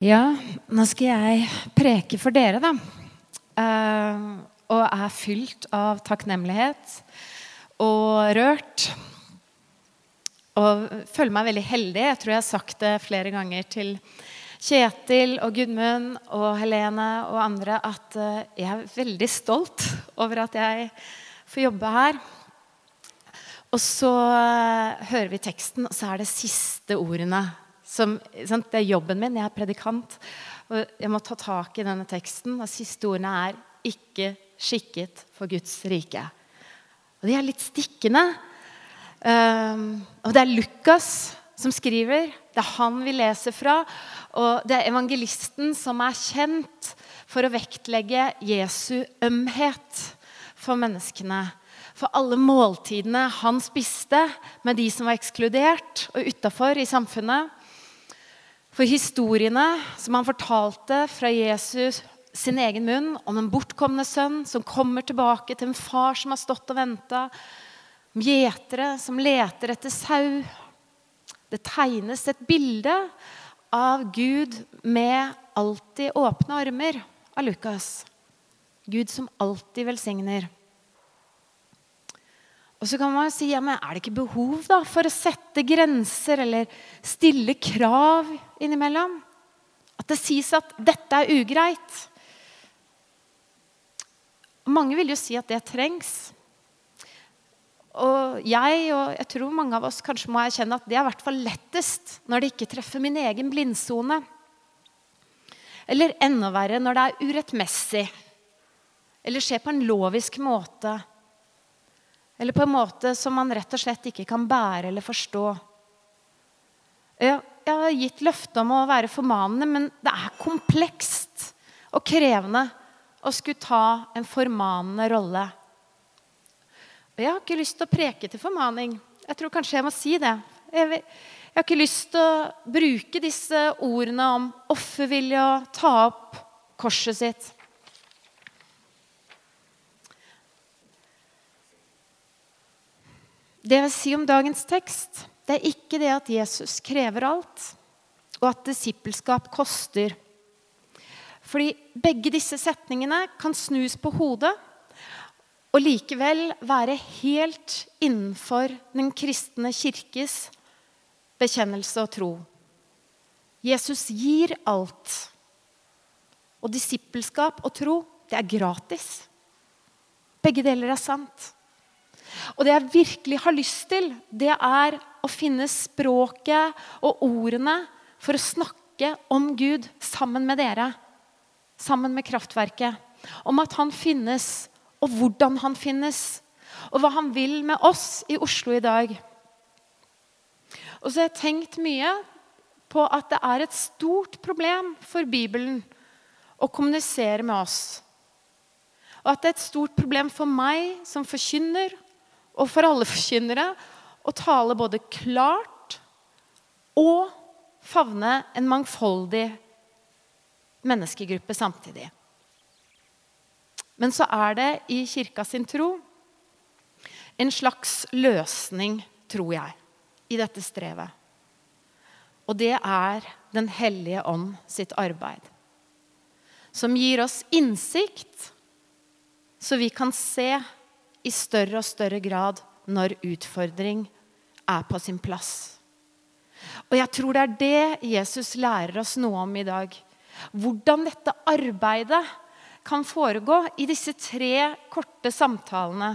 Ja, nå skal jeg preke for dere, da. Eh, og er fylt av takknemlighet og rørt. Og føler meg veldig heldig. Jeg tror jeg har sagt det flere ganger til Kjetil og Gudmund og Helene og andre at eh, jeg er veldig stolt over at jeg får jobbe her. Og så eh, hører vi teksten, og så er det siste ordene som, det er jobben min. Jeg er predikant. Og jeg må ta tak i denne teksten. Og siste ordene er 'ikke skikket for Guds rike'. Og de er litt stikkende. Um, og det er Lukas som skriver. Det er han vi leser fra. Og det er evangelisten som er kjent for å vektlegge Jesu ømhet for menneskene. For alle måltidene han spiste med de som var ekskludert og utafor i samfunnet. For historiene som han fortalte fra Jesus sin egen munn om en bortkomne sønn som kommer tilbake til en far som har stått og venta, om gjetere som leter etter sau Det tegnes et bilde av Gud med alltid åpne armer av Lukas. Gud som alltid velsigner. Og så kan man jo si ja, men er det ikke behov da, for å sette grenser eller stille krav innimellom? At det sies at 'dette er ugreit'. Mange vil jo si at det trengs. Og jeg og jeg tror mange av oss kanskje må erkjenne at det er i hvert fall lettest når det ikke treffer min egen blindsone. Eller enda verre når det er urettmessig eller skjer på en lovisk måte eller på en måte som man rett og slett ikke kan bære eller forstå. Jeg, har gitt løfte om å være formanende, men det er komplekst og krevende å skulle ta en formanende rolle. Og jeg har ikke lyst til å preke til formaning. Jeg tror kanskje jeg må si det. Jeg, har ikke lyst til å bruke disse ordene om offervilje og ta opp korset sitt. Det jeg vil si om dagens tekst, det er ikke det at Jesus krever alt, og at disippelskap koster. Fordi begge disse setningene kan snus på hodet og likevel være helt innenfor den kristne kirkes bekjennelse og tro. Jesus gir alt. Og disippelskap og tro, det er gratis. Begge deler er sant. Og det jeg virkelig har lyst til, det er å finne språket og ordene for å snakke om Gud sammen med dere. Sammen med Kraftverket. Om at han finnes, og hvordan han finnes. Og hva han vil med oss i Oslo i dag. Og så har jeg tenkt mye på at det er et stort problem for Bibelen å kommunisere med oss. Og at det er et stort problem for meg som forkynner og for alle forkynnere å tale både klart og favne en mangfoldig menneskegruppe samtidig. Men så er det i kirka sin tro en slags løsning, tror jeg, i dette strevet. Og det er Den hellige ånd sitt arbeid. Som gir oss innsikt, så vi kan se i større og større grad når utfordring er på sin plass. Og jeg tror det er det Jesus lærer oss noe om i dag. Hvordan dette arbeidet kan foregå i disse tre korte samtalene.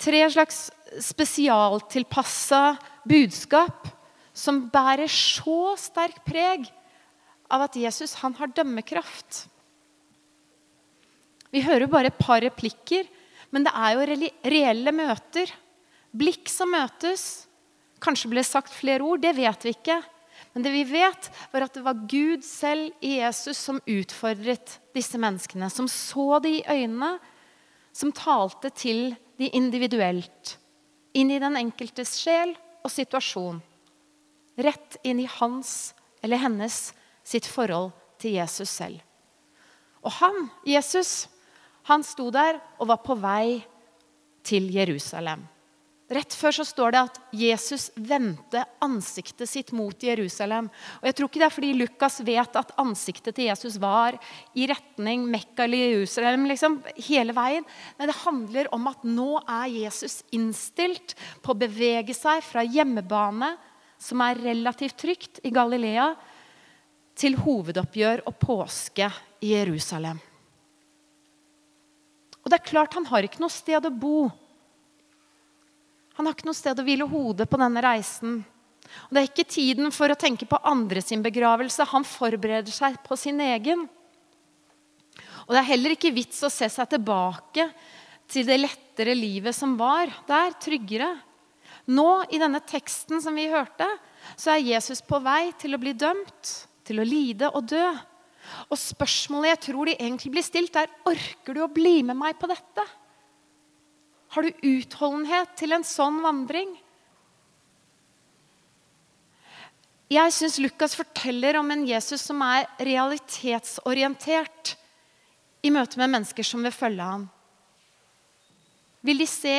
Tre slags spesialtilpassa budskap som bærer så sterk preg av at Jesus han har dømmekraft. Vi hører bare et par replikker men det er jo reelle møter. Blikk som møtes. Kanskje ble sagt flere ord. Det vet vi ikke. Men det vi vet, var at det var Gud selv i Jesus som utfordret disse menneskene. Som så de i øynene, som talte til de individuelt. Inn i den enkeltes sjel og situasjon. Rett inn i hans eller hennes sitt forhold til Jesus selv. Og han, Jesus, han sto der og var på vei til Jerusalem. Rett før så står det at Jesus vendte ansiktet sitt mot Jerusalem. Og Jeg tror ikke det er fordi Lukas vet at ansiktet til Jesus var i retning Mekka eller Jerusalem liksom, hele veien. Nei, det handler om at nå er Jesus innstilt på å bevege seg fra hjemmebane, som er relativt trygt i Galilea, til hovedoppgjør og påske i Jerusalem. Og det er klart Han har ikke noe sted å bo. Han har ikke noe sted å hvile hodet på denne reisen. Og Det er ikke tiden for å tenke på andre sin begravelse. Han forbereder seg på sin egen. Og Det er heller ikke vits å se seg tilbake til det lettere livet som var der, tryggere. Nå, i denne teksten som vi hørte, så er Jesus på vei til å bli dømt, til å lide og dø. Og spørsmålet jeg tror de egentlig blir stilt, er orker du å bli med meg på dette. Har du utholdenhet til en sånn vandring? Jeg syns Lukas forteller om en Jesus som er realitetsorientert i møte med mennesker som vil følge ham. Vil de se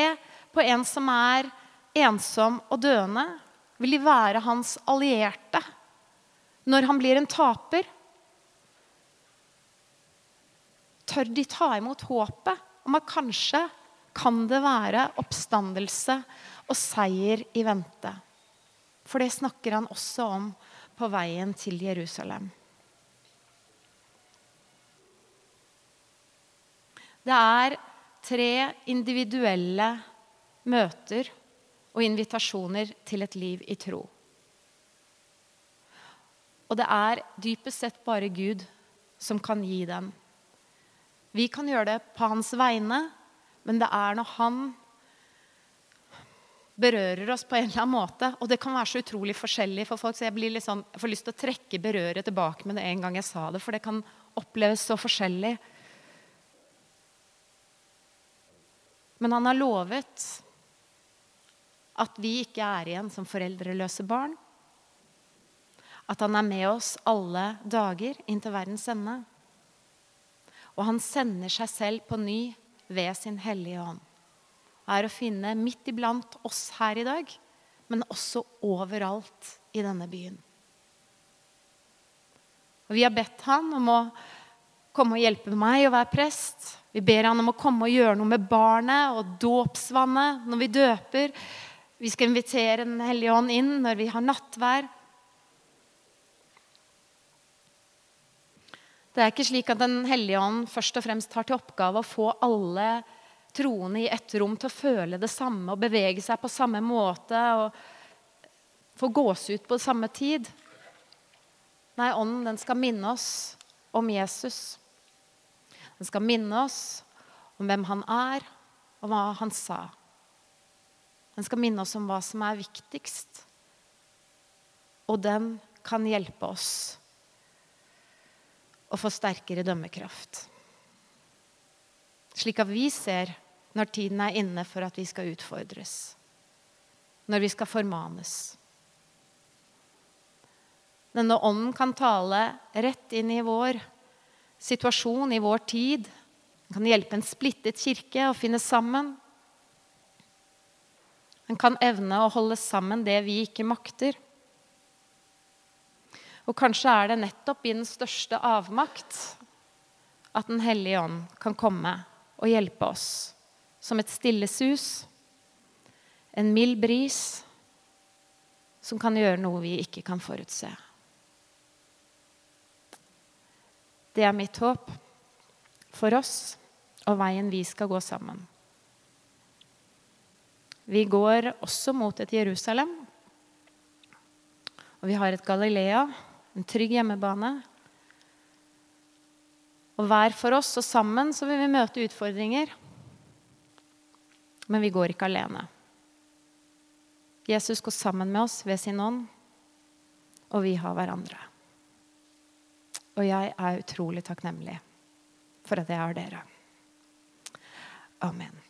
på en som er ensom og døende? Vil de være hans allierte når han blir en taper? Tør de ta imot håpet om at kanskje kan det være oppstandelse og seier i vente. For det snakker han også om på veien til Jerusalem. Det er tre individuelle møter og invitasjoner til et liv i tro. Og det er dypest sett bare Gud som kan gi den. Vi kan gjøre det på hans vegne, men det er når han berører oss på en eller annen måte. Og det kan være så utrolig forskjellig for folk, så jeg, sånn, jeg får lyst til å trekke berøret tilbake med det en gang jeg sa det, for det kan oppleves så forskjellig. Men han har lovet at vi ikke er igjen som foreldreløse barn. At han er med oss alle dager inntil verdens ende. Og han sender seg selv på ny ved sin Hellige Ånd. Er å finne midt iblant oss her i dag, men også overalt i denne byen. Og Vi har bedt han om å komme og hjelpe meg å være prest. Vi ber han om å komme og gjøre noe med barnet og dåpsvannet når vi døper. Vi skal invitere Den hellige ånd inn når vi har nattvær. Det er ikke slik at Den hellige ånd først og fremst har til oppgave å få alle troende i ett rom til å føle det samme og bevege seg på samme måte og få gåsehud på samme tid. Nei, Ånden den skal minne oss om Jesus. Den skal minne oss om hvem han er, og hva han sa. Den skal minne oss om hva som er viktigst. Og den kan hjelpe oss og få sterkere dømmekraft. Slik at vi ser når tiden er inne for at vi skal utfordres. Når vi skal formanes. Denne ånden kan tale rett inn i vår situasjon, i vår tid. Den kan hjelpe en splittet kirke å finne sammen. Den kan evne å holde sammen det vi ikke makter. Og kanskje er det nettopp i den største avmakt at Den hellige ånd kan komme og hjelpe oss. Som et stille sus, en mild bris som kan gjøre noe vi ikke kan forutse. Det er mitt håp for oss og veien vi skal gå sammen. Vi går også mot et Jerusalem. Og vi har et Galilea en trygg hjemmebane. Og hver for oss og sammen så vil vi møte utfordringer. Men vi går ikke alene. Jesus går sammen med oss ved sin ånd, og vi har hverandre. Og jeg er utrolig takknemlig for at jeg har dere. Amen.